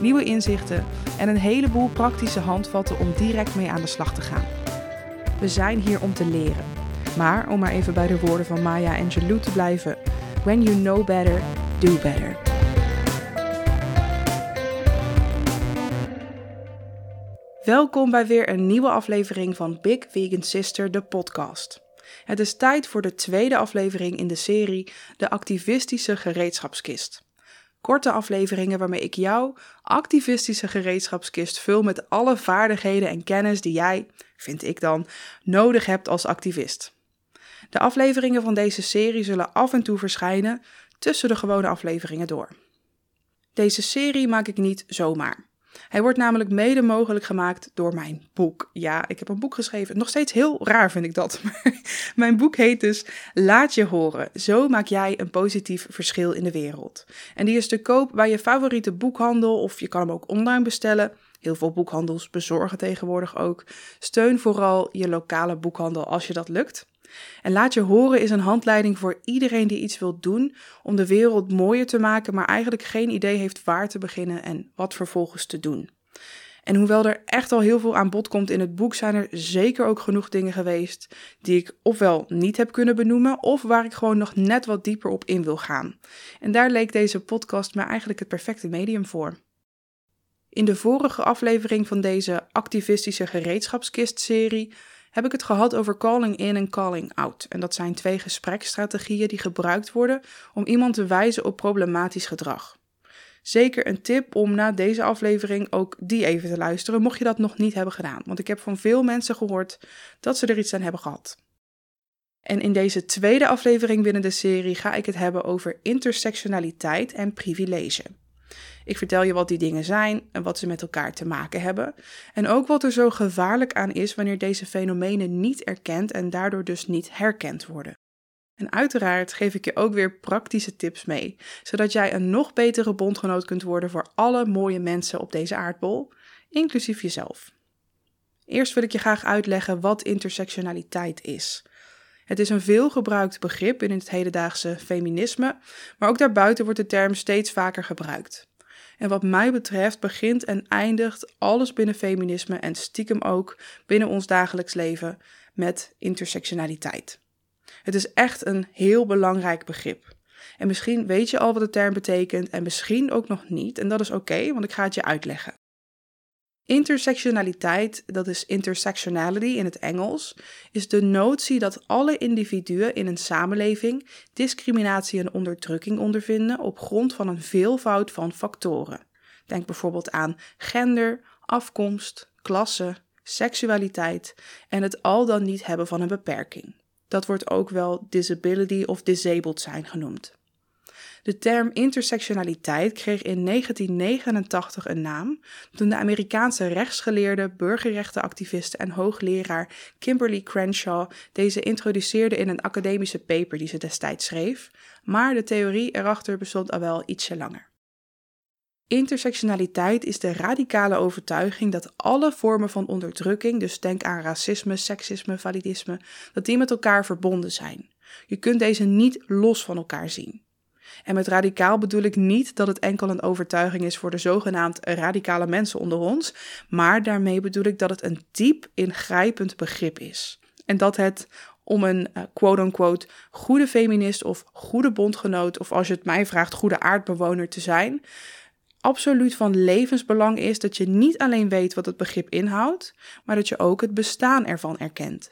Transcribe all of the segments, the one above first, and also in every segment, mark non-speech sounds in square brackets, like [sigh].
nieuwe inzichten en een heleboel praktische handvatten om direct mee aan de slag te gaan. We zijn hier om te leren. Maar om maar even bij de woorden van Maya Angelou te blijven: When you know better, do better. Welkom bij weer een nieuwe aflevering van Big Vegan Sister, de podcast. Het is tijd voor de tweede aflevering in de serie De Activistische Gereedschapskist. Korte afleveringen waarmee ik jouw activistische gereedschapskist vul met alle vaardigheden en kennis die jij, vind ik dan, nodig hebt als activist. De afleveringen van deze serie zullen af en toe verschijnen tussen de gewone afleveringen door. Deze serie maak ik niet zomaar. Hij wordt namelijk mede mogelijk gemaakt door mijn boek. Ja, ik heb een boek geschreven. Nog steeds heel raar vind ik dat. [laughs] mijn boek heet dus Laat je horen. Zo maak jij een positief verschil in de wereld. En die is te koop bij je favoriete boekhandel of je kan hem ook online bestellen. Heel veel boekhandels bezorgen tegenwoordig ook. Steun vooral je lokale boekhandel als je dat lukt. En laat je horen is een handleiding voor iedereen die iets wil doen om de wereld mooier te maken, maar eigenlijk geen idee heeft waar te beginnen en wat vervolgens te doen. En hoewel er echt al heel veel aan bod komt in het boek, zijn er zeker ook genoeg dingen geweest die ik ofwel niet heb kunnen benoemen, of waar ik gewoon nog net wat dieper op in wil gaan. En daar leek deze podcast me eigenlijk het perfecte medium voor. In de vorige aflevering van deze activistische gereedschapskist-serie heb ik het gehad over calling in en calling out. En dat zijn twee gespreksstrategieën die gebruikt worden om iemand te wijzen op problematisch gedrag. Zeker een tip om na deze aflevering ook die even te luisteren, mocht je dat nog niet hebben gedaan. Want ik heb van veel mensen gehoord dat ze er iets aan hebben gehad. En in deze tweede aflevering binnen de serie ga ik het hebben over intersectionaliteit en privilege. Ik vertel je wat die dingen zijn en wat ze met elkaar te maken hebben. En ook wat er zo gevaarlijk aan is wanneer deze fenomenen niet erkend en daardoor dus niet herkend worden. En uiteraard geef ik je ook weer praktische tips mee, zodat jij een nog betere bondgenoot kunt worden voor alle mooie mensen op deze aardbol, inclusief jezelf. Eerst wil ik je graag uitleggen wat intersectionaliteit is. Het is een veelgebruikt begrip in het hedendaagse feminisme, maar ook daarbuiten wordt de term steeds vaker gebruikt. En wat mij betreft begint en eindigt alles binnen feminisme en stiekem ook binnen ons dagelijks leven met intersectionaliteit. Het is echt een heel belangrijk begrip. En misschien weet je al wat de term betekent en misschien ook nog niet. En dat is oké, want ik ga het je uitleggen. Intersectionaliteit, dat is intersectionality in het Engels, is de notie dat alle individuen in een samenleving discriminatie en onderdrukking ondervinden op grond van een veelvoud van factoren. Denk bijvoorbeeld aan gender, afkomst, klasse, seksualiteit en het al dan niet hebben van een beperking. Dat wordt ook wel disability of disabled zijn genoemd. De term intersectionaliteit kreeg in 1989 een naam toen de Amerikaanse rechtsgeleerde, burgerrechtenactiviste en hoogleraar Kimberly Crenshaw deze introduceerde in een academische paper die ze destijds schreef, maar de theorie erachter bestond al wel ietsje langer. Intersectionaliteit is de radicale overtuiging dat alle vormen van onderdrukking, dus denk aan racisme, seksisme, validisme, dat die met elkaar verbonden zijn. Je kunt deze niet los van elkaar zien. En met radicaal bedoel ik niet dat het enkel een overtuiging is voor de zogenaamd radicale mensen onder ons, maar daarmee bedoel ik dat het een diep ingrijpend begrip is. En dat het om een uh, quote-unquote goede feminist of goede bondgenoot, of als je het mij vraagt, goede aardbewoner te zijn, absoluut van levensbelang is dat je niet alleen weet wat het begrip inhoudt, maar dat je ook het bestaan ervan erkent.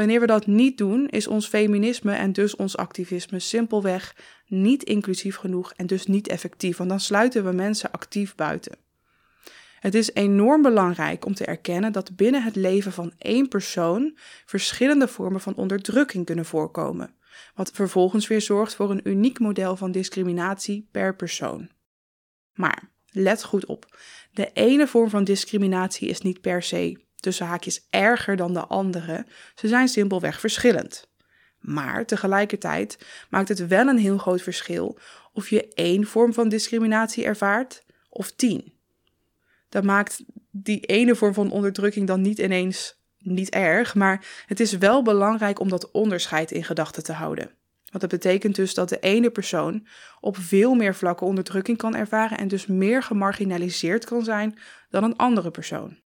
Wanneer we dat niet doen, is ons feminisme en dus ons activisme simpelweg niet inclusief genoeg en dus niet effectief, want dan sluiten we mensen actief buiten. Het is enorm belangrijk om te erkennen dat binnen het leven van één persoon verschillende vormen van onderdrukking kunnen voorkomen, wat vervolgens weer zorgt voor een uniek model van discriminatie per persoon. Maar let goed op. De ene vorm van discriminatie is niet per se tussen haakjes erger dan de andere, ze zijn simpelweg verschillend. Maar tegelijkertijd maakt het wel een heel groot verschil of je één vorm van discriminatie ervaart of tien. Dat maakt die ene vorm van onderdrukking dan niet ineens niet erg, maar het is wel belangrijk om dat onderscheid in gedachten te houden. Want dat betekent dus dat de ene persoon op veel meer vlakken onderdrukking kan ervaren en dus meer gemarginaliseerd kan zijn dan een andere persoon.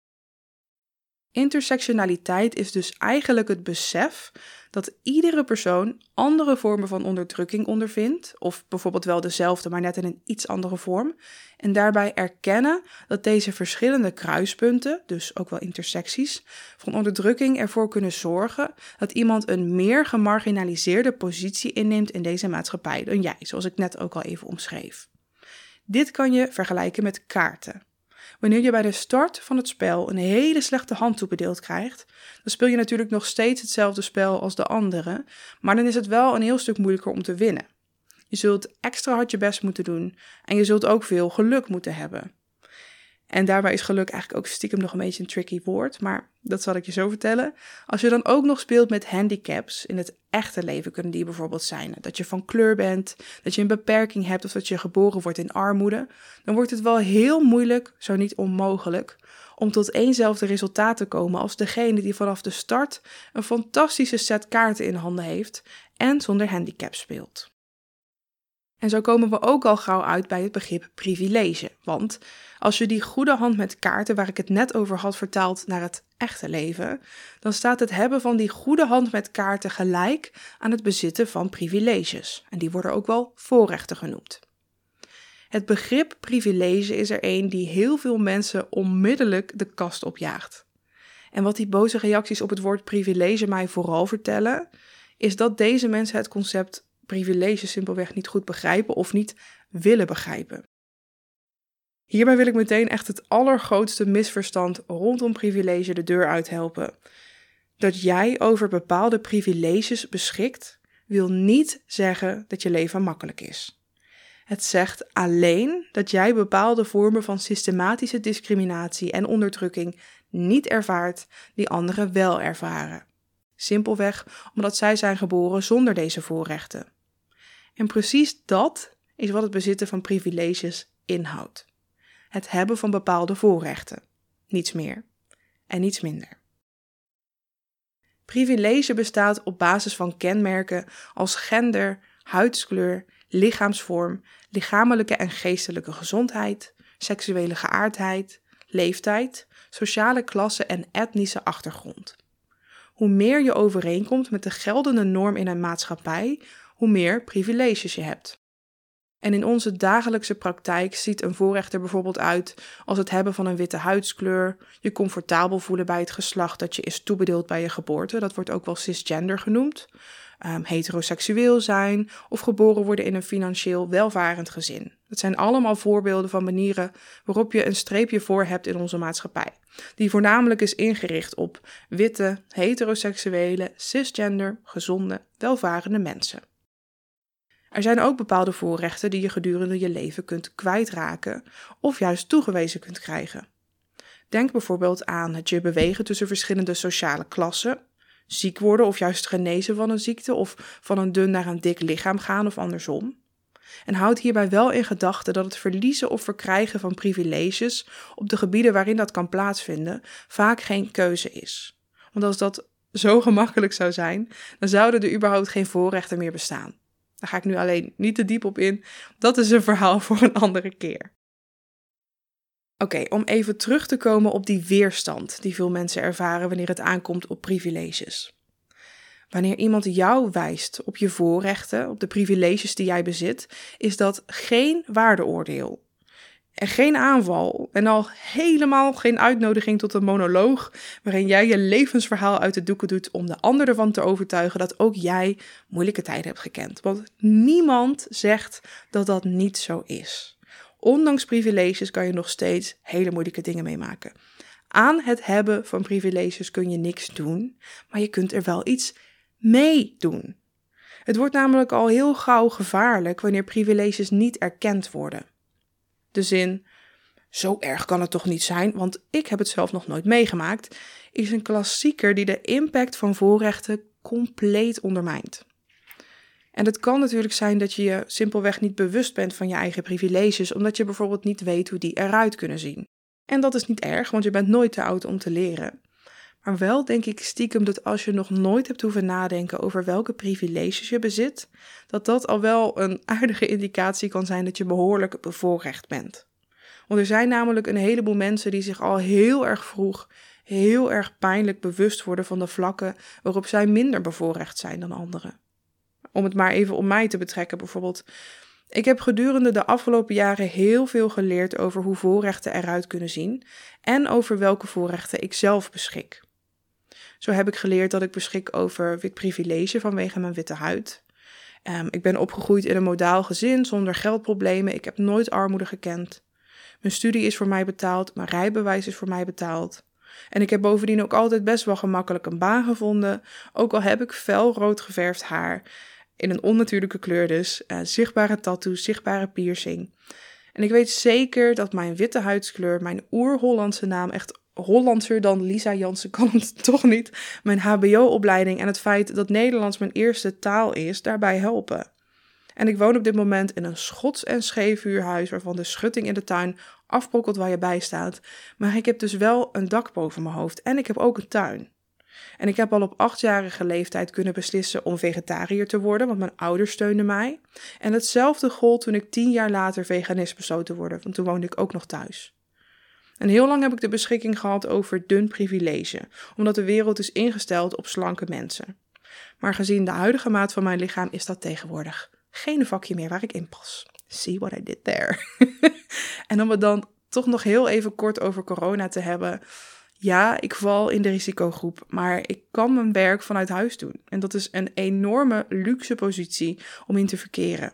Intersectionaliteit is dus eigenlijk het besef dat iedere persoon andere vormen van onderdrukking ondervindt, of bijvoorbeeld wel dezelfde, maar net in een iets andere vorm, en daarbij erkennen dat deze verschillende kruispunten, dus ook wel intersecties, van onderdrukking ervoor kunnen zorgen dat iemand een meer gemarginaliseerde positie inneemt in deze maatschappij dan jij, zoals ik net ook al even omschreef. Dit kan je vergelijken met kaarten. Wanneer je bij de start van het spel een hele slechte hand toebedeeld krijgt, dan speel je natuurlijk nog steeds hetzelfde spel als de anderen, maar dan is het wel een heel stuk moeilijker om te winnen. Je zult extra hard je best moeten doen en je zult ook veel geluk moeten hebben. En daarbij is geluk eigenlijk ook stiekem nog een beetje een tricky woord, maar dat zal ik je zo vertellen. Als je dan ook nog speelt met handicaps in het echte leven, kunnen die bijvoorbeeld zijn dat je van kleur bent, dat je een beperking hebt of dat je geboren wordt in armoede, dan wordt het wel heel moeilijk, zo niet onmogelijk, om tot éénzelfde resultaat te komen als degene die vanaf de start een fantastische set kaarten in handen heeft en zonder handicap speelt. En zo komen we ook al gauw uit bij het begrip privilege. Want als je die goede hand met kaarten, waar ik het net over had, vertaald naar het echte leven, dan staat het hebben van die goede hand met kaarten gelijk aan het bezitten van privileges. En die worden ook wel voorrechten genoemd. Het begrip privilege is er een die heel veel mensen onmiddellijk de kast opjaagt. En wat die boze reacties op het woord privilege mij vooral vertellen, is dat deze mensen het concept privileges simpelweg niet goed begrijpen of niet willen begrijpen. Hierbij wil ik meteen echt het allergrootste misverstand rondom privilege de deur uithelpen. Dat jij over bepaalde privileges beschikt, wil niet zeggen dat je leven makkelijk is. Het zegt alleen dat jij bepaalde vormen van systematische discriminatie en onderdrukking niet ervaart die anderen wel ervaren. Simpelweg omdat zij zijn geboren zonder deze voorrechten. En precies dat is wat het bezitten van privileges inhoudt. Het hebben van bepaalde voorrechten. Niets meer en niets minder. Privilege bestaat op basis van kenmerken als gender, huidskleur, lichaamsvorm, lichamelijke en geestelijke gezondheid, seksuele geaardheid, leeftijd, sociale klasse en etnische achtergrond. Hoe meer je overeenkomt met de geldende norm in een maatschappij, hoe meer privileges je hebt. En in onze dagelijkse praktijk ziet een voorrecht er bijvoorbeeld uit als het hebben van een witte huidskleur, je comfortabel voelen bij het geslacht dat je is toebedeeld bij je geboorte, dat wordt ook wel cisgender genoemd, um, heteroseksueel zijn of geboren worden in een financieel welvarend gezin. Dat zijn allemaal voorbeelden van manieren waarop je een streepje voor hebt in onze maatschappij, die voornamelijk is ingericht op witte, heteroseksuele, cisgender, gezonde, welvarende mensen. Er zijn ook bepaalde voorrechten die je gedurende je leven kunt kwijtraken of juist toegewezen kunt krijgen. Denk bijvoorbeeld aan het je bewegen tussen verschillende sociale klassen, ziek worden of juist genezen van een ziekte of van een dun naar een dik lichaam gaan of andersom. En houd hierbij wel in gedachten dat het verliezen of verkrijgen van privileges op de gebieden waarin dat kan plaatsvinden vaak geen keuze is. Want als dat zo [laughs] gemakkelijk zou zijn, dan zouden er überhaupt geen voorrechten meer bestaan. Daar ga ik nu alleen niet te diep op in. Dat is een verhaal voor een andere keer. Oké, om even terug te komen op die weerstand die veel mensen ervaren wanneer het aankomt op privileges. Wanneer iemand jou wijst op je voorrechten, op de privileges die jij bezit, is dat geen waardeoordeel. En geen aanval en al helemaal geen uitnodiging tot een monoloog waarin jij je levensverhaal uit de doeken doet om de ander ervan te overtuigen dat ook jij moeilijke tijden hebt gekend. Want niemand zegt dat dat niet zo is. Ondanks privileges kan je nog steeds hele moeilijke dingen meemaken. Aan het hebben van privileges kun je niks doen, maar je kunt er wel iets mee doen. Het wordt namelijk al heel gauw gevaarlijk wanneer privileges niet erkend worden. De zin: zo erg kan het toch niet zijn, want ik heb het zelf nog nooit meegemaakt, is een klassieker die de impact van voorrechten compleet ondermijnt. En het kan natuurlijk zijn dat je je simpelweg niet bewust bent van je eigen privileges, omdat je bijvoorbeeld niet weet hoe die eruit kunnen zien. En dat is niet erg, want je bent nooit te oud om te leren. Maar wel denk ik stiekem dat als je nog nooit hebt hoeven nadenken over welke privileges je bezit, dat dat al wel een aardige indicatie kan zijn dat je behoorlijk bevoorrecht bent. Want er zijn namelijk een heleboel mensen die zich al heel erg vroeg heel erg pijnlijk bewust worden van de vlakken waarop zij minder bevoorrecht zijn dan anderen. Om het maar even op mij te betrekken, bijvoorbeeld. Ik heb gedurende de afgelopen jaren heel veel geleerd over hoe voorrechten eruit kunnen zien en over welke voorrechten ik zelf beschik. Zo heb ik geleerd dat ik beschik over wit privilege vanwege mijn witte huid. Um, ik ben opgegroeid in een modaal gezin zonder geldproblemen. Ik heb nooit armoede gekend. Mijn studie is voor mij betaald, mijn rijbewijs is voor mij betaald. En ik heb bovendien ook altijd best wel gemakkelijk een baan gevonden, ook al heb ik fel rood geverfd haar, in een onnatuurlijke kleur dus, uh, zichtbare tattoo, zichtbare piercing. En ik weet zeker dat mijn witte huidskleur, mijn oer-Hollandse naam, echt Hollandser dan Lisa Jansen kan [laughs] toch niet, mijn HBO-opleiding en het feit dat Nederlands mijn eerste taal is, daarbij helpen. En ik woon op dit moment in een schots- en scheef huurhuis waarvan de schutting in de tuin afbrokkelt waar je bij staat. Maar ik heb dus wel een dak boven mijn hoofd en ik heb ook een tuin. En ik heb al op achtjarige leeftijd kunnen beslissen om vegetariër te worden, want mijn ouders steunden mij. En hetzelfde gold toen ik tien jaar later veganist besloot te worden, want toen woonde ik ook nog thuis. En heel lang heb ik de beschikking gehad over dun privilege, omdat de wereld is ingesteld op slanke mensen. Maar gezien de huidige maat van mijn lichaam is dat tegenwoordig geen vakje meer waar ik in pas. See what I did there. [laughs] en om het dan toch nog heel even kort over corona te hebben. Ja, ik val in de risicogroep, maar ik kan mijn werk vanuit huis doen. En dat is een enorme luxe positie om in te verkeren.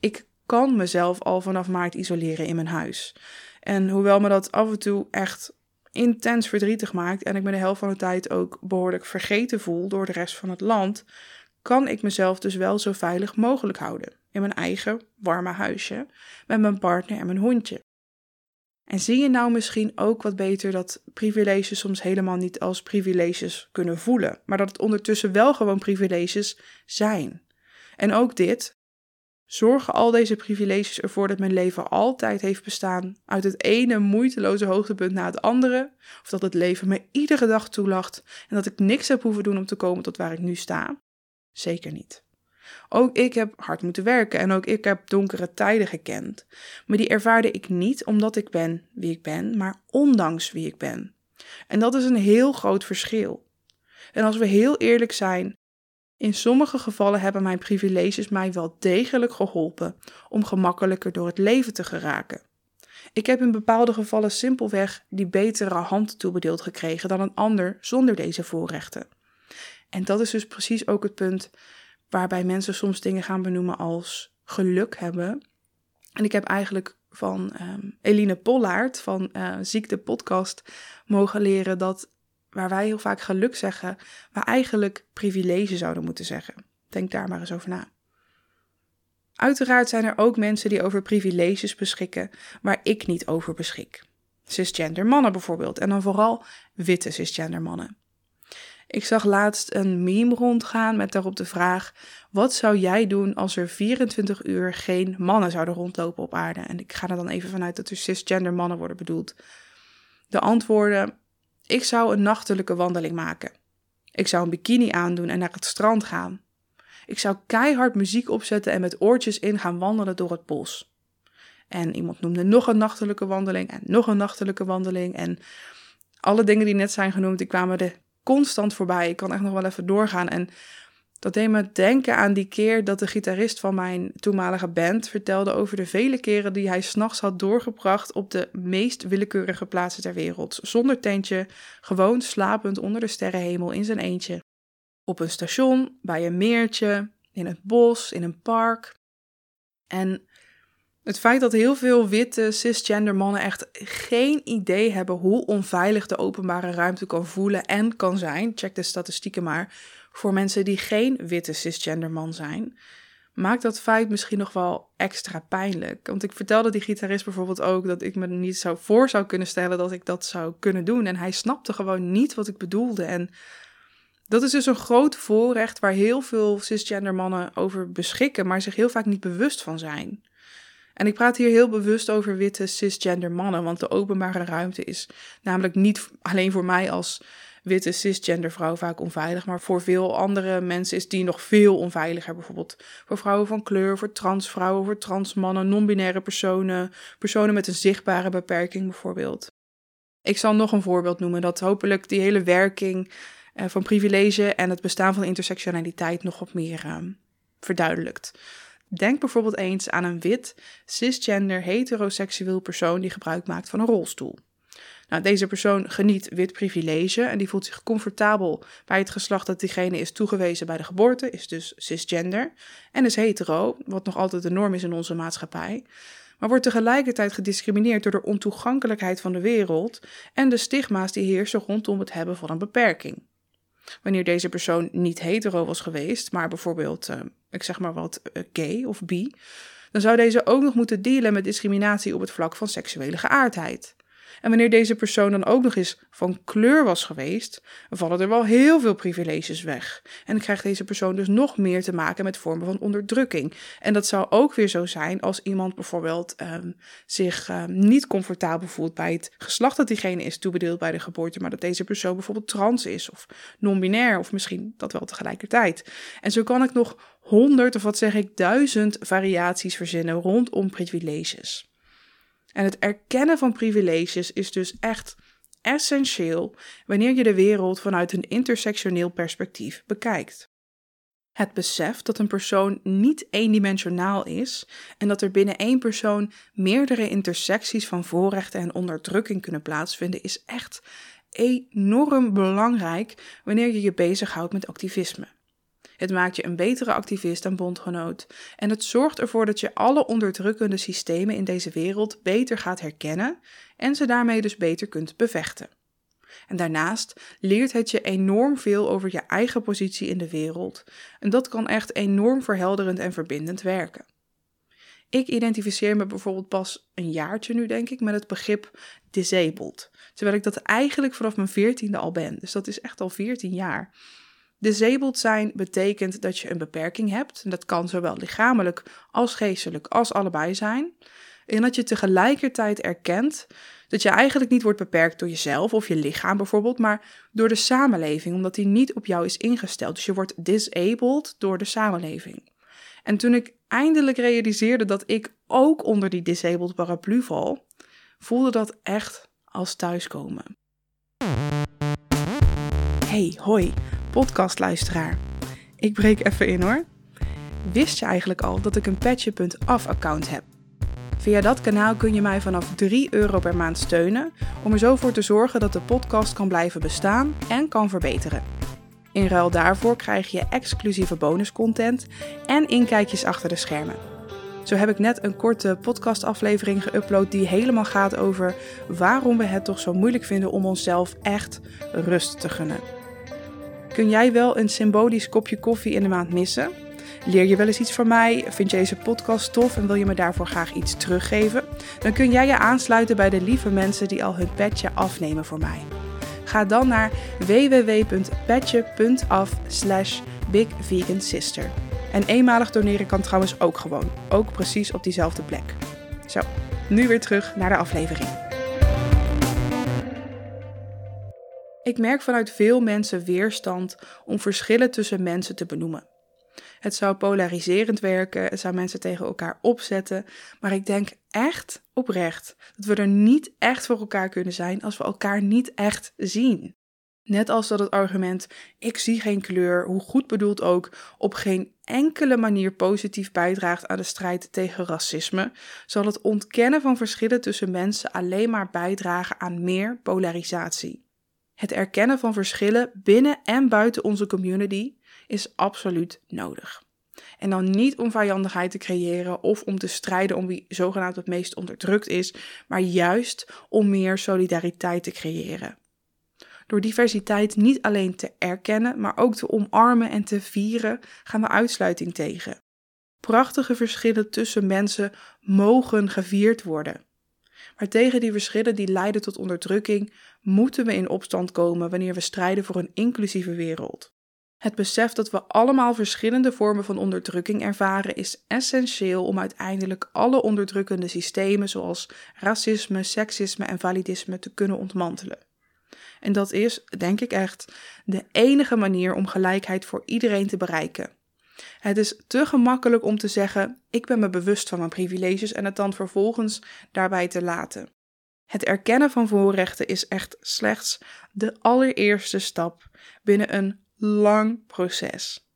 Ik kan mezelf al vanaf maart isoleren in mijn huis. En hoewel me dat af en toe echt intens verdrietig maakt en ik me de helft van de tijd ook behoorlijk vergeten voel door de rest van het land, kan ik mezelf dus wel zo veilig mogelijk houden in mijn eigen warme huisje met mijn partner en mijn hondje. En zie je nou misschien ook wat beter dat privileges soms helemaal niet als privileges kunnen voelen, maar dat het ondertussen wel gewoon privileges zijn. En ook dit, zorgen al deze privileges ervoor dat mijn leven altijd heeft bestaan uit het ene moeiteloze hoogtepunt na het andere, of dat het leven me iedere dag toelacht en dat ik niks heb hoeven doen om te komen tot waar ik nu sta? Zeker niet. Ook ik heb hard moeten werken en ook ik heb donkere tijden gekend. Maar die ervaarde ik niet omdat ik ben wie ik ben, maar ondanks wie ik ben. En dat is een heel groot verschil. En als we heel eerlijk zijn, in sommige gevallen hebben mijn privileges mij wel degelijk geholpen om gemakkelijker door het leven te geraken. Ik heb in bepaalde gevallen simpelweg die betere hand toebedeeld gekregen dan een ander zonder deze voorrechten. En dat is dus precies ook het punt waarbij mensen soms dingen gaan benoemen als geluk hebben. En ik heb eigenlijk van um, Eline Pollaert van uh, Ziekte Podcast mogen leren dat waar wij heel vaak geluk zeggen, we eigenlijk privilege zouden moeten zeggen. Denk daar maar eens over na. Uiteraard zijn er ook mensen die over privileges beschikken waar ik niet over beschik. Cisgender mannen bijvoorbeeld, en dan vooral witte cisgender mannen. Ik zag laatst een meme rondgaan met daarop de vraag: wat zou jij doen als er 24 uur geen mannen zouden rondlopen op aarde? En ik ga er dan even vanuit dat er cisgender mannen worden bedoeld. De antwoorden: ik zou een nachtelijke wandeling maken. Ik zou een bikini aandoen en naar het strand gaan. Ik zou keihard muziek opzetten en met oortjes in gaan wandelen door het bos. En iemand noemde nog een nachtelijke wandeling en nog een nachtelijke wandeling. En alle dingen die net zijn genoemd, die kwamen er constant voorbij. Ik kan echt nog wel even doorgaan. En dat deed me denken aan die keer dat de gitarist van mijn toenmalige band vertelde over de vele keren die hij s'nachts had doorgebracht op de meest willekeurige plaatsen ter wereld. Zonder tentje, gewoon slapend onder de sterrenhemel in zijn eentje. Op een station, bij een meertje, in het bos, in een park. En het feit dat heel veel witte cisgender mannen echt geen idee hebben hoe onveilig de openbare ruimte kan voelen en kan zijn, check de statistieken maar, voor mensen die geen witte cisgender man zijn, maakt dat feit misschien nog wel extra pijnlijk. Want ik vertelde die gitarist bijvoorbeeld ook dat ik me niet zo voor zou kunnen stellen dat ik dat zou kunnen doen. En hij snapte gewoon niet wat ik bedoelde. En dat is dus een groot voorrecht waar heel veel cisgender mannen over beschikken, maar zich heel vaak niet bewust van zijn. En ik praat hier heel bewust over witte cisgender mannen, want de openbare ruimte is namelijk niet alleen voor mij als witte cisgender vrouw vaak onveilig, maar voor veel andere mensen is die nog veel onveiliger. Bijvoorbeeld voor vrouwen van kleur, voor transvrouwen, voor transmannen, non-binaire personen, personen met een zichtbare beperking bijvoorbeeld. Ik zal nog een voorbeeld noemen dat hopelijk die hele werking eh, van privilege en het bestaan van intersectionaliteit nog wat meer uh, verduidelijkt. Denk bijvoorbeeld eens aan een wit, cisgender, heteroseksueel persoon die gebruik maakt van een rolstoel. Nou, deze persoon geniet wit privilege en die voelt zich comfortabel bij het geslacht dat diegene is toegewezen bij de geboorte, is dus cisgender en is hetero, wat nog altijd de norm is in onze maatschappij, maar wordt tegelijkertijd gediscrimineerd door de ontoegankelijkheid van de wereld en de stigma's die heersen rondom het hebben van een beperking. Wanneer deze persoon niet hetero was geweest, maar bijvoorbeeld, uh, ik zeg maar wat, uh, gay of bi, dan zou deze ook nog moeten dealen met discriminatie op het vlak van seksuele geaardheid. En wanneer deze persoon dan ook nog eens van kleur was geweest, vallen er wel heel veel privileges weg. En krijgt deze persoon dus nog meer te maken met vormen van onderdrukking. En dat zou ook weer zo zijn als iemand bijvoorbeeld um, zich um, niet comfortabel voelt bij het geslacht dat diegene is toebedeeld bij de geboorte, maar dat deze persoon bijvoorbeeld trans is of non-binair of misschien dat wel tegelijkertijd. En zo kan ik nog honderd of wat zeg ik duizend variaties verzinnen rondom privileges. En het erkennen van privileges is dus echt essentieel wanneer je de wereld vanuit een intersectioneel perspectief bekijkt. Het besef dat een persoon niet eendimensionaal is en dat er binnen één persoon meerdere intersecties van voorrechten en onderdrukking kunnen plaatsvinden, is echt enorm belangrijk wanneer je je bezighoudt met activisme. Het maakt je een betere activist en bondgenoot. En het zorgt ervoor dat je alle onderdrukkende systemen in deze wereld beter gaat herkennen en ze daarmee dus beter kunt bevechten. En daarnaast leert het je enorm veel over je eigen positie in de wereld. En dat kan echt enorm verhelderend en verbindend werken. Ik identificeer me bijvoorbeeld pas een jaartje nu, denk ik, met het begrip disabled. Terwijl ik dat eigenlijk vanaf mijn veertiende al ben. Dus dat is echt al veertien jaar. Disabled zijn betekent dat je een beperking hebt. En dat kan zowel lichamelijk als geestelijk als allebei zijn. En dat je tegelijkertijd erkent dat je eigenlijk niet wordt beperkt door jezelf of je lichaam bijvoorbeeld, maar door de samenleving, omdat die niet op jou is ingesteld. Dus je wordt disabled door de samenleving. En toen ik eindelijk realiseerde dat ik ook onder die disabled paraplu val, voelde dat echt als thuiskomen. Hey, hoi podcastluisteraar. Ik breek even in hoor. Wist je eigenlijk al dat ik een Petje.af account heb? Via dat kanaal kun je mij vanaf 3 euro per maand steunen om er zo voor te zorgen dat de podcast kan blijven bestaan en kan verbeteren. In ruil daarvoor krijg je exclusieve bonuscontent en inkijkjes achter de schermen. Zo heb ik net een korte podcastaflevering geüpload die helemaal gaat over waarom we het toch zo moeilijk vinden om onszelf echt rust te gunnen. Kun jij wel een symbolisch kopje koffie in de maand missen? Leer je wel eens iets van mij? Vind je deze podcast tof en wil je me daarvoor graag iets teruggeven? Dan kun jij je aansluiten bij de lieve mensen die al hun petje afnemen voor mij. Ga dan naar www.petje.af slash bigvegansister. En eenmalig doneren kan trouwens ook gewoon. Ook precies op diezelfde plek. Zo, nu weer terug naar de aflevering. Ik merk vanuit veel mensen weerstand om verschillen tussen mensen te benoemen. Het zou polariserend werken, het zou mensen tegen elkaar opzetten, maar ik denk echt oprecht dat we er niet echt voor elkaar kunnen zijn als we elkaar niet echt zien. Net als dat het argument ik zie geen kleur, hoe goed bedoeld ook, op geen enkele manier positief bijdraagt aan de strijd tegen racisme, zal het ontkennen van verschillen tussen mensen alleen maar bijdragen aan meer polarisatie. Het erkennen van verschillen binnen en buiten onze community is absoluut nodig. En dan niet om vijandigheid te creëren of om te strijden om wie zogenaamd het meest onderdrukt is, maar juist om meer solidariteit te creëren. Door diversiteit niet alleen te erkennen, maar ook te omarmen en te vieren, gaan we uitsluiting tegen. prachtige verschillen tussen mensen mogen gevierd worden. Maar tegen die verschillen die leiden tot onderdrukking moeten we in opstand komen wanneer we strijden voor een inclusieve wereld. Het besef dat we allemaal verschillende vormen van onderdrukking ervaren is essentieel om uiteindelijk alle onderdrukkende systemen zoals racisme, seksisme en validisme te kunnen ontmantelen. En dat is, denk ik echt, de enige manier om gelijkheid voor iedereen te bereiken. Het is te gemakkelijk om te zeggen: ik ben me bewust van mijn privileges en het dan vervolgens daarbij te laten. Het erkennen van voorrechten is echt slechts de allereerste stap binnen een lang proces.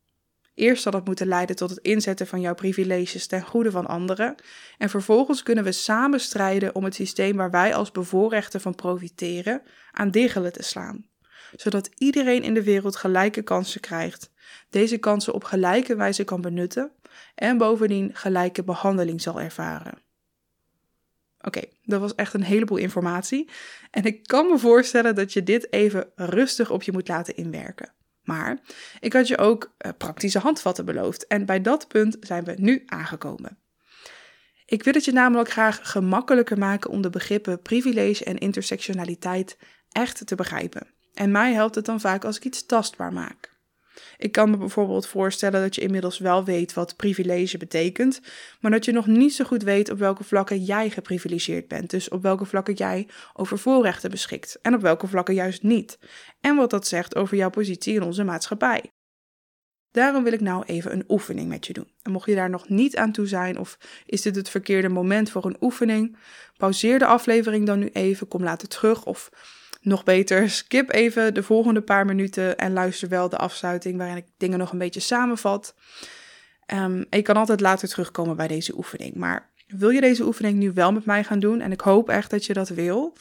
Eerst zal het moeten leiden tot het inzetten van jouw privileges ten goede van anderen. En vervolgens kunnen we samen strijden om het systeem waar wij als bevoorrechten van profiteren aan diggelen te slaan. Zodat iedereen in de wereld gelijke kansen krijgt, deze kansen op gelijke wijze kan benutten en bovendien gelijke behandeling zal ervaren. Oké, dat was echt een heleboel informatie. En ik kan me voorstellen dat je dit even rustig op je moet laten inwerken. Maar ik had je ook uh, praktische handvatten beloofd en bij dat punt zijn we nu aangekomen. Ik wil het je namelijk graag gemakkelijker maken om de begrippen privilege en intersectionaliteit echt te begrijpen. En mij helpt het dan vaak als ik iets tastbaar maak. Ik kan me bijvoorbeeld voorstellen dat je inmiddels wel weet wat privilege betekent, maar dat je nog niet zo goed weet op welke vlakken jij geprivilegeerd bent. Dus op welke vlakken jij over voorrechten beschikt en op welke vlakken juist niet. En wat dat zegt over jouw positie in onze maatschappij. Daarom wil ik nou even een oefening met je doen. En mocht je daar nog niet aan toe zijn of is dit het verkeerde moment voor een oefening, pauzeer de aflevering dan nu even, kom later terug of nog beter, skip even de volgende paar minuten en luister wel de afsluiting waarin ik dingen nog een beetje samenvat. Um, ik kan altijd later terugkomen bij deze oefening. Maar wil je deze oefening nu wel met mij gaan doen? En ik hoop echt dat je dat wil.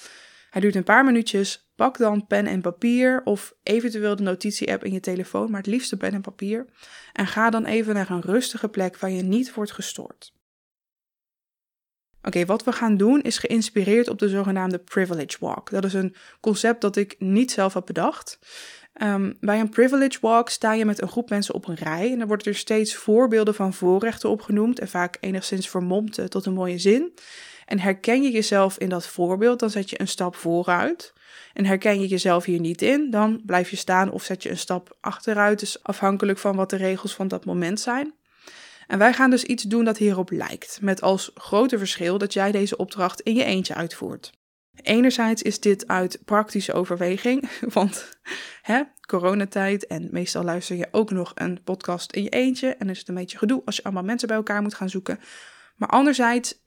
Hij duurt een paar minuutjes. Pak dan pen en papier of eventueel de notitie-app in je telefoon, maar het liefste pen en papier. En ga dan even naar een rustige plek waar je niet wordt gestoord. Oké, wat we gaan doen is geïnspireerd op de zogenaamde privilege walk. Dat is een concept dat ik niet zelf heb bedacht. Um, bij een privilege walk sta je met een groep mensen op een rij en er worden er steeds voorbeelden van voorrechten opgenoemd en vaak enigszins vermomd eh, tot een mooie zin. En herken je jezelf in dat voorbeeld, dan zet je een stap vooruit. En herken je jezelf hier niet in, dan blijf je staan of zet je een stap achteruit. Dus afhankelijk van wat de regels van dat moment zijn. En wij gaan dus iets doen dat hierop lijkt, met als grote verschil dat jij deze opdracht in je eentje uitvoert. Enerzijds is dit uit praktische overweging, [laughs] want hè, coronatijd en meestal luister je ook nog een podcast in je eentje en is het een beetje gedoe als je allemaal mensen bij elkaar moet gaan zoeken. Maar anderzijds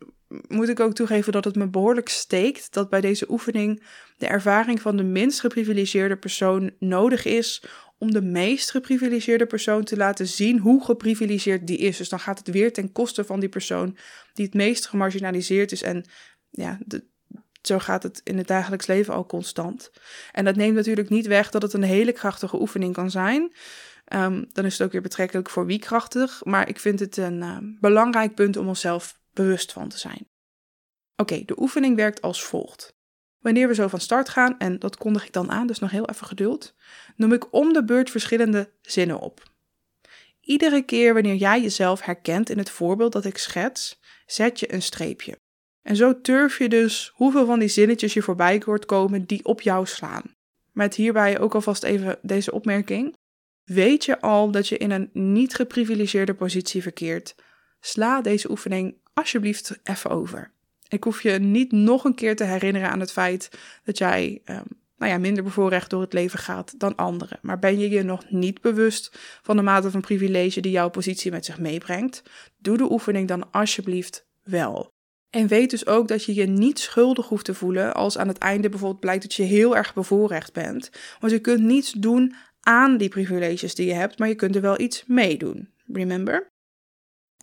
moet ik ook toegeven dat het me behoorlijk steekt dat bij deze oefening de ervaring van de minst geprivilegeerde persoon nodig is om de meest geprivilegeerde persoon te laten zien hoe geprivilegeerd die is. Dus dan gaat het weer ten koste van die persoon die het meest gemarginaliseerd is. En ja, zo gaat het in het dagelijks leven al constant. En dat neemt natuurlijk niet weg dat het een hele krachtige oefening kan zijn. Ehm, dan is het ook weer betrekkelijk voor wie krachtig. Maar ik vind het een uh, belangrijk punt om onszelf bewust van te zijn. Oké, de oefening werkt als volgt. Wanneer we zo van start gaan, en dat kondig ik dan aan, dus nog heel even geduld, noem ik om de beurt verschillende zinnen op. Iedere keer wanneer jij jezelf herkent in het voorbeeld dat ik schets, zet je een streepje. En zo turf je dus hoeveel van die zinnetjes je voorbij hoort komen die op jou slaan. Met hierbij ook alvast even deze opmerking. Weet je al dat je in een niet geprivilegeerde positie verkeert? Sla deze oefening alsjeblieft even over. Ik hoef je niet nog een keer te herinneren aan het feit dat jij um, nou ja, minder bevoorrecht door het leven gaat dan anderen. Maar ben je je nog niet bewust van de mate van privilege die jouw positie met zich meebrengt? Doe de oefening dan alsjeblieft wel. En weet dus ook dat je je niet schuldig hoeft te voelen als aan het einde bijvoorbeeld blijkt dat je heel erg bevoorrecht bent. Want je kunt niets doen aan die privileges die je hebt, maar je kunt er wel iets mee doen. Remember?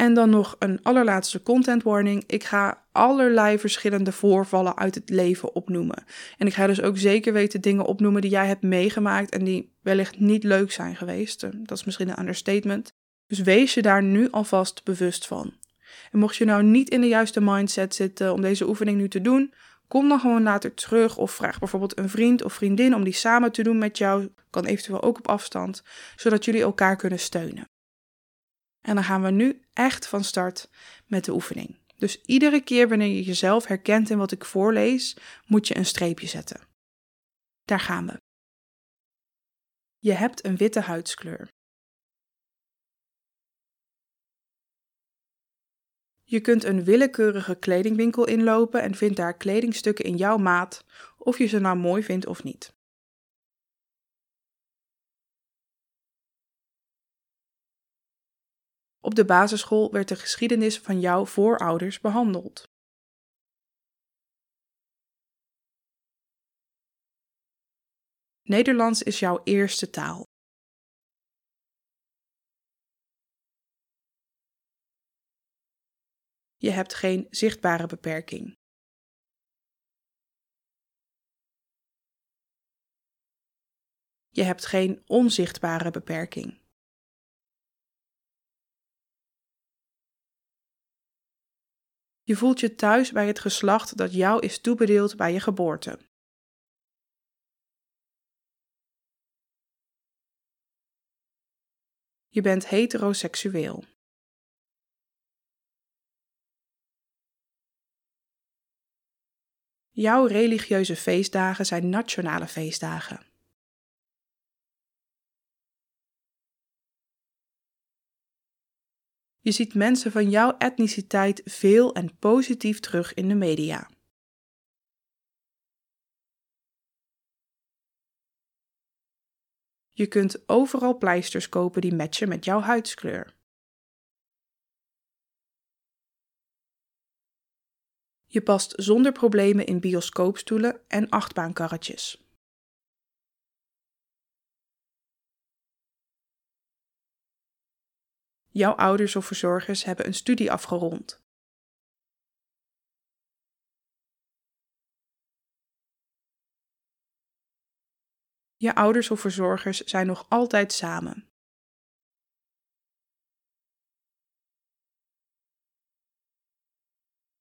En dan nog een allerlaatste content warning. Ik ga allerlei verschillende voorvallen uit het leven opnoemen. En ik ga dus ook zeker weten dingen opnoemen die jij hebt meegemaakt en die wellicht niet leuk zijn geweest. Eh, dat is misschien een understatement. Dus wees je daar nu alvast bewust van. En mocht je nou niet in de juiste mindset zitten om deze oefening nu te doen, kom dan gewoon later terug of vraag bijvoorbeeld een vriend of vriendin om die samen te doen met jou. Kan eventueel ook op afstand, zodat jullie elkaar kunnen steunen. En dan gaan we nu echt van start met de oefening. Dus iedere keer wanneer je jezelf herkent in wat ik voorlees, moet je een streepje zetten. Daar gaan we. Je hebt een witte huidskleur. Je kunt een willekeurige kledingwinkel inlopen en vindt daar kledingstukken in jouw maat, of je ze nou mooi vindt of niet. Op de basisschool werd de geschiedenis van jouw voorouders behandeld. Nederlands is jouw eerste taal. Je hebt geen zichtbare beperking. Je hebt geen onzichtbare beperking. Je voelt je thuis bij het geslacht dat jou is toebedeeld bij je geboorte. Je bent heteroseksueel. Jouw religieuze feestdagen zijn nationale feestdagen. Je ziet mensen van jouw etniciteit veel en positief terug in de media. Je kunt overal pleisters kopen die matchen met jouw huidskleur. Je past zonder problemen in bioscoopstoelen en achtbaankarretjes. Jouw ouders of verzorgers hebben een studie afgerond. Je ouders of verzorgers zijn nog altijd samen.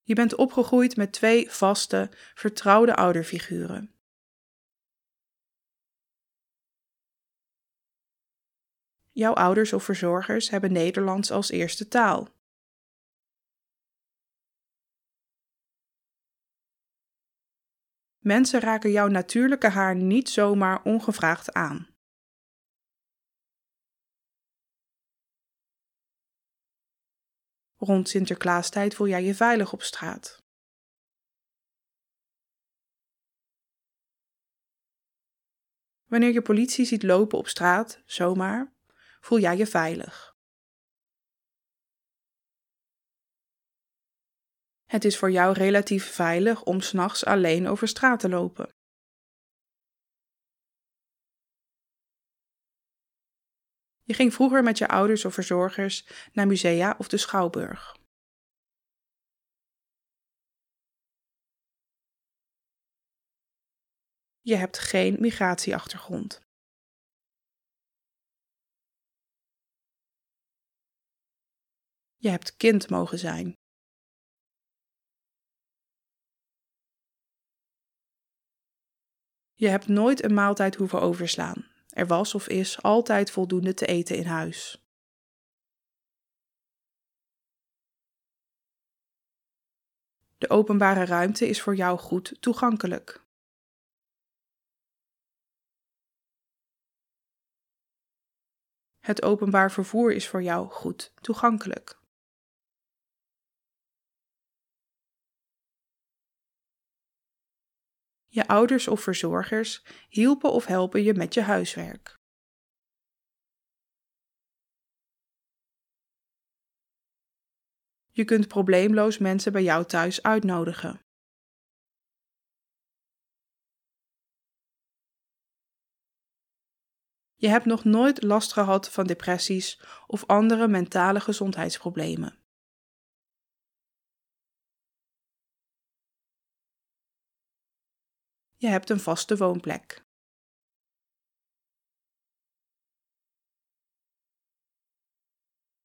Je bent opgegroeid met twee vaste, vertrouwde ouderfiguren. Jouw ouders of verzorgers hebben Nederlands als eerste taal. Mensen raken jouw natuurlijke haar niet zomaar ongevraagd aan. Rond Sinterklaastijd voel jij je veilig op straat. Wanneer je politie ziet lopen op straat, zomaar, voel jij je veilig. Het is voor jou relatief veilig om s'nachts alleen over straat te lopen. Je ging vroeger met je ouders of verzorgers naar musea of de schouwburg. Je hebt geen migratieachtergrond. Je hebt kind mogen zijn. Je hebt nooit een maaltijd hoeven overslaan. Er was of is altijd voldoende te eten in huis. De openbare ruimte is voor jou goed toegankelijk. Het openbaar vervoer is voor jou goed toegankelijk. Je ouders of verzorgers hielpen of helpen je met je huiswerk. Je kunt probleemloos mensen bij jou thuis uitnodigen. Je hebt nog nooit last gehad van depressies of andere mentale gezondheidsproblemen. Je hebt een vaste woonplek.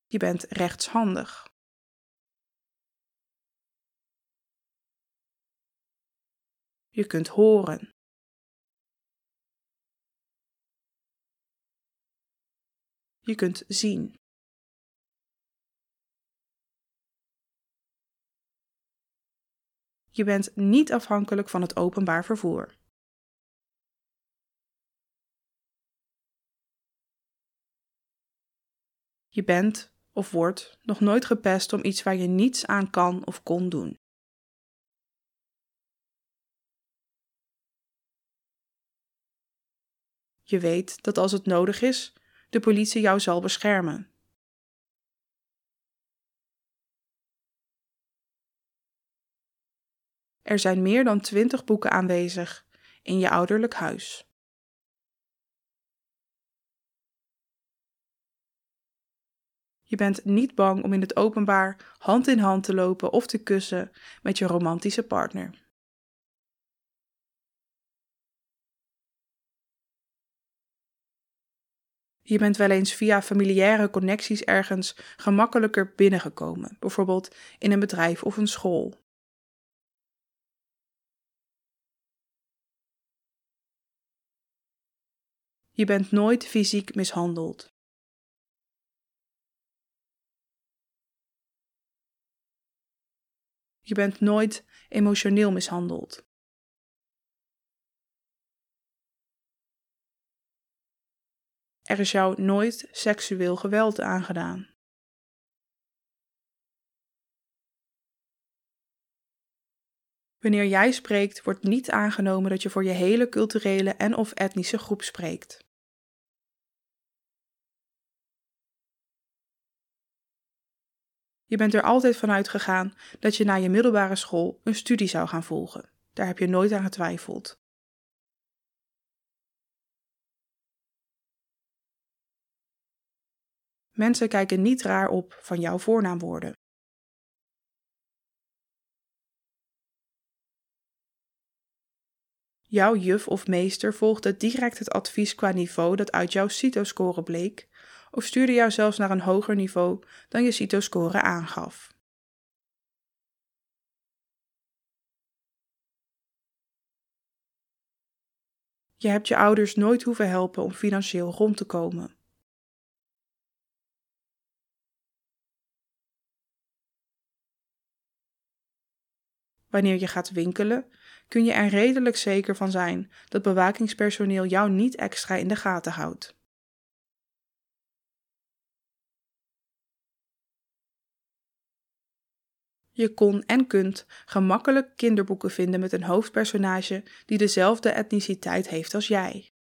Je bent rechtshandig. Je kunt horen. Je kunt zien. Je bent niet afhankelijk van het openbaar vervoer. Je bent of wordt nog nooit gepest om iets waar je niets aan kan of kon doen. Je weet dat als het nodig is, de politie jou zal beschermen. Er zijn meer dan twintig boeken aanwezig in je ouderlijk huis. Je bent niet bang om in het openbaar hand in hand te lopen of te kussen met je romantische partner. Je bent wel eens via familiaire connecties ergens gemakkelijker binnengekomen, bijvoorbeeld in een bedrijf of een school. Je bent nooit fysiek mishandeld. Je bent nooit emotioneel mishandeld. Er is jou nooit seksueel geweld aangedaan. Wanneer jij spreekt, wordt niet aangenomen dat je voor je hele culturele en of etnische groep spreekt. Je bent er altijd van uitgegaan dat je na je middelbare school een studie zou gaan volgen. Daar heb je nooit aan getwijfeld. Mensen kijken niet raar op van jouw voornaamwoorden. Jouw juf of meester volgde direct het advies qua niveau dat uit jouw CITO-score bleek, of stuurde jou zelfs naar een hoger niveau dan je CITO-score aangaf. Je hebt je ouders nooit hoeven helpen om financieel rond te komen. Wanneer je gaat winkelen, kun je er redelijk zeker van zijn dat bewakingspersoneel jou niet extra in de gaten houdt. Je kon en kunt gemakkelijk kinderboeken vinden met een hoofdpersonage die dezelfde etniciteit heeft als jij.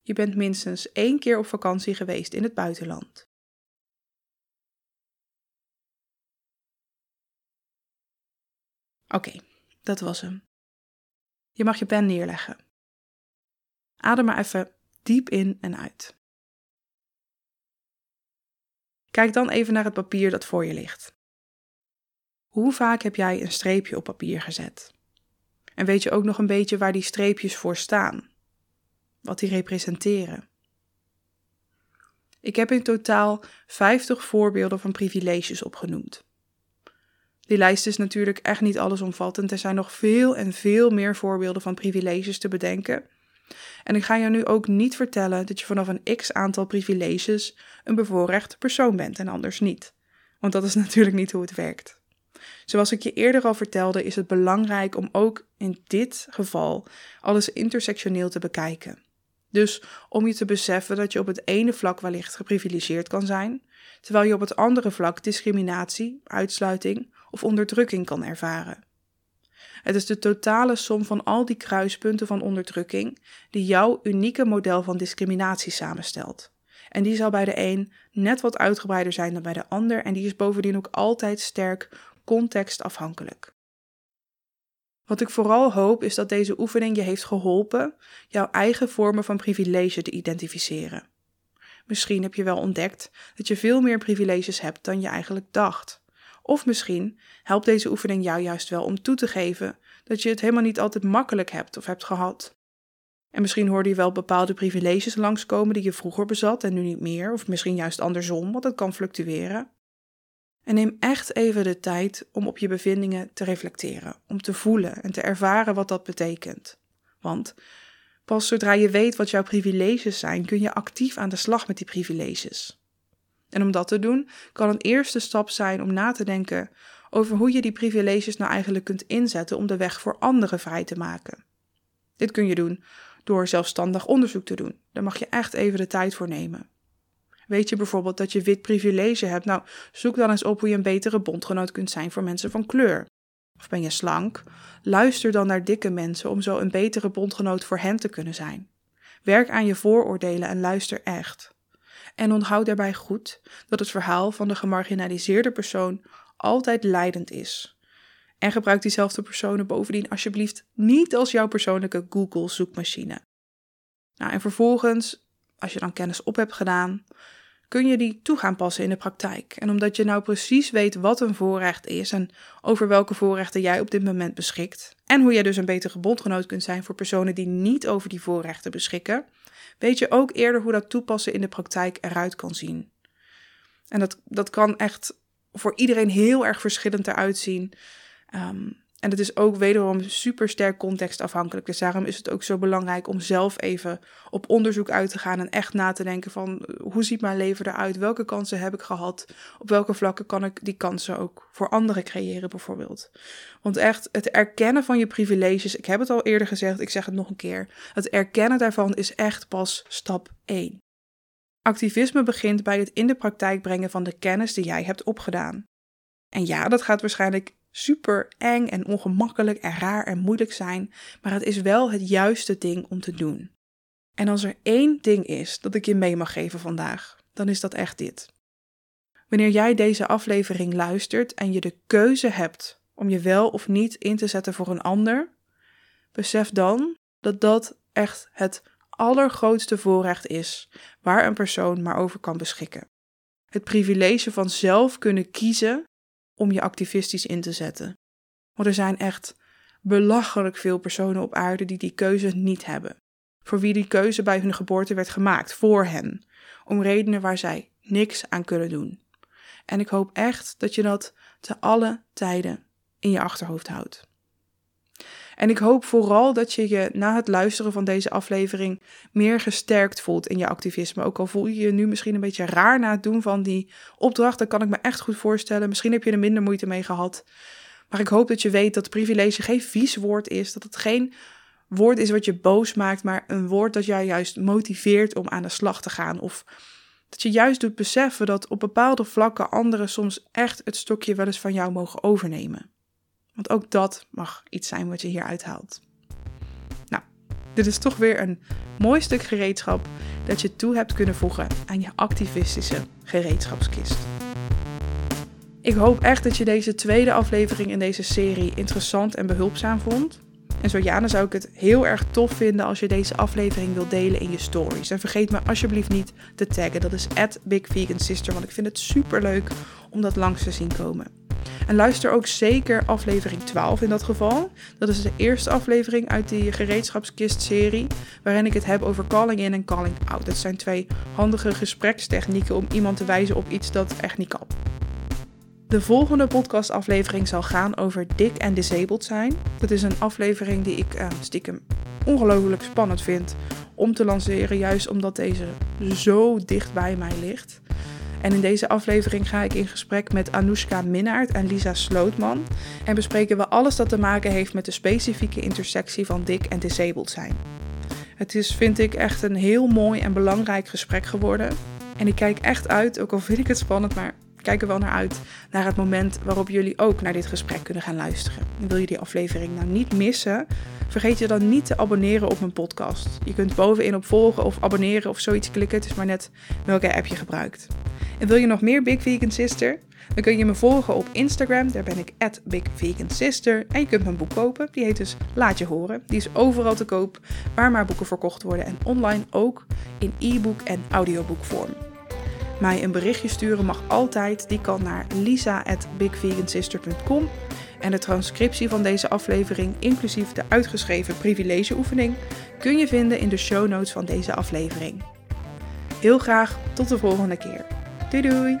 Je bent minstens één keer op vakantie geweest in het buitenland. Oké, dat was hem. Je mag je pen neerleggen. Adem maar even diep in en uit. Kijk dan even naar het papier dat voor je ligt. Hoe vaak heb jij een streepje op papier gezet? En weet je ook nog een beetje waar die streepjes voor staan? Wat die representeren? Ik heb in totaal 50 voorbeelden van privileges opgenoemd. Die lijst is natuurlijk echt niet allesomvattend. Er zijn nog veel en veel meer voorbeelden van privileges te bedenken. En ik ga je nu ook niet vertellen dat je vanaf een x aantal privileges een bevoorrecht persoon bent en anders niet. Want dat is [laughs] natuurlijk niet hoe het werkt. Zoals ik je eerder al vertelde, is het belangrijk om ook in dit geval alles intersectioneel te bekijken. Dus om je te beseffen dat je op het ene vlak wellicht geprivilegeerd kan zijn, terwijl je op het andere vlak discriminatie, uitsluiting of onderdrukking kan ervaren. Het is de totale som van al die kruispunten van onderdrukking die jouw unieke model van discriminatie samenstelt. En die zal bij de een net wat uitgebreider zijn dan bij de ander en die is bovendien ook altijd sterk contextafhankelijk. Wat ik vooral hoop is dat deze oefening je heeft geholpen jouw eigen vormen van privilege te identificeren. Misschien heb je wel ontdekt dat je veel meer privileges hebt dan je eigenlijk dacht. Of misschien helpt deze oefening jou juist wel om toe te geven dat je het helemaal niet altijd makkelijk hebt of hebt gehad. En misschien hoorde je wel bepaalde privileges langskomen die je vroeger bezat en nu niet meer, of misschien juist andersom, want het kan fluctueren. En neem echt even de tijd om op je bevindingen te reflecteren, om te voelen en te ervaren wat dat betekent. Want pas zodra je weet wat jouw privileges zijn, kun je actief aan de slag met die privileges. En om dat te doen, kan een eerste stap zijn om na te denken over hoe je die privileges nou eigenlijk kunt inzetten om de weg voor anderen vrij te maken. Dit kun je doen door zelfstandig onderzoek te doen. Daar mag je echt even de tijd voor nemen. Weet je bijvoorbeeld dat je wit privilege hebt? Nou, zoek dan eens op hoe je een betere bondgenoot kunt zijn voor mensen van kleur. Of ben je slank? Luister dan naar dikke mensen om zo een betere bondgenoot voor hen te kunnen zijn. Werk aan je vooroordelen en luister echt. En onthoud daarbij goed dat het verhaal van de gemarginaliseerde persoon altijd leidend is. En gebruik diezelfde personen bovendien alsjeblieft niet als jouw persoonlijke Google-zoekmachine. Nou, en vervolgens, als je dan kennis op hebt gedaan, kun je die toe gaan passen in de praktijk. En omdat je nou precies weet wat een voorrecht is en over welke voorrechten jij op dit moment beschikt, en hoe jij dus een betere bondgenoot kunt zijn voor personen die niet over die voorrechten beschikken, weet je ook eerder hoe dat toepassen in de praktijk eruit kan zien. En dat, dat kan echt voor iedereen heel erg verschillend eruit zien. Um, en het is ook wederom super sterk contextafhankelijk. Dus daarom is het ook zo belangrijk om zelf even op onderzoek uit te gaan en echt na te denken van eh, hoe ziet mijn leven eruit? Welke kansen heb ik gehad? Op welke vlakken kan ik die kansen ook voor anderen creëren bijvoorbeeld? Want echt het erkennen van je privileges, ik heb het al eerder gezegd, ik zeg het nog een keer. Het erkennen daarvan is echt pas stap 1. Activisme begint bij het in de praktijk brengen van de kennis die jij hebt opgedaan. En ja, dat gaat waarschijnlijk super eng en ongemakkelijk en raar en moeilijk zijn, maar het is wel het juiste ding om te doen. En als er één ding is dat ik je mee mag geven vandaag, dan is dat echt dit. Wanneer jij deze aflevering luistert en je de keuze hebt om je wel of niet in te zetten voor een ander, besef dan dat dat echt het allergrootste voorrecht is waar een persoon maar over kan beschikken. Het privilege van zelf kunnen kiezen om je activistisch in te zetten. Want er zijn echt belachelijk veel personen op aarde die die keuze niet hebben. Voor wie die keuze bij hun geboorte werd gemaakt, voor hen, om redenen waar zij niks aan kunnen doen. En ik hoop echt dat je dat te alle tijden in je achterhoofd houdt. En ik hoop vooral dat je je na het luisteren van deze aflevering meer gesterkt voelt in je activisme. Ook al voel je je nu misschien een beetje raar na het doen van die opdracht, dat kan ik me echt goed voorstellen. Misschien heb je er minder moeite mee gehad. Maar ik hoop dat je weet dat privilege geen vies woord is, dat het geen woord is wat je boos maakt, maar een woord dat jou juist motiveert om aan de slag te gaan. Of dat je juist doet beseffen dat op bepaalde vlakken anderen soms echt het stokje wel eens van jou mogen overnemen. Want ook dat mag iets zijn wat je hier uithaalt. Nou, dit is toch weer een mooi stuk gereedschap dat je toe hebt kunnen voegen aan je activistische gereedschapskist. Ik hoop echt dat je deze tweede aflevering in deze serie interessant en behulpzaam vond. En zo ja, dan zou ik het heel erg tof vinden als je deze aflevering wilt delen in je stories. En vergeet me alsjeblieft niet te taggen. Dat is @bigvegansister, want ik vind het super leuk om dat langs te zien komen. En luister ook zeker aflevering 12 in dat geval. Dat is de eerste aflevering uit die gereedschapskist-serie, waarin ik het heb over calling in en calling out. Dat zijn twee handige gesprekstechnieken om iemand te wijzen op iets dat echt niet kan. De volgende podcastaflevering zal gaan over dik en disabled zijn. Dat is een aflevering die ik uh, stiekem ongelooflijk spannend vind om te lanceren, juist omdat deze zo dicht bij mij ligt. En in deze aflevering ga ik in gesprek met Anoushka Minnaert en Lisa Slootman. En bespreken we alles dat te maken heeft met de specifieke intersectie van dik en disabled zijn. Het is, vind ik, echt een heel mooi en belangrijk gesprek geworden. En ik kijk echt uit, ook al vind ik het spannend, maar kijk er wel naar uit, naar het moment waarop jullie ook naar dit gesprek kunnen gaan luisteren. En wil je die aflevering nou niet missen, vergeet je dan niet te abonneren op mijn podcast. Je kunt bovenin op volgen of abonneren of zoiets klikken, het is maar net welke app je gebruikt. En wil je nog meer Big Vegan Sister? Dan kun je me volgen op Instagram, daar ben ik at Big Vegan Sister. En je kunt mijn boek kopen, die heet dus Laat je horen. Die is overal te koop, waar maar boeken verkocht worden en online ook in e-book en audioboekvorm. Mij een berichtje sturen mag altijd, die kan naar lisa.bigvegansister.com. En de transcriptie van deze aflevering, inclusief de uitgeschreven privilegeoefening, kun je vinden in de show notes van deze aflevering. Heel graag tot de volgende keer. Doei doei!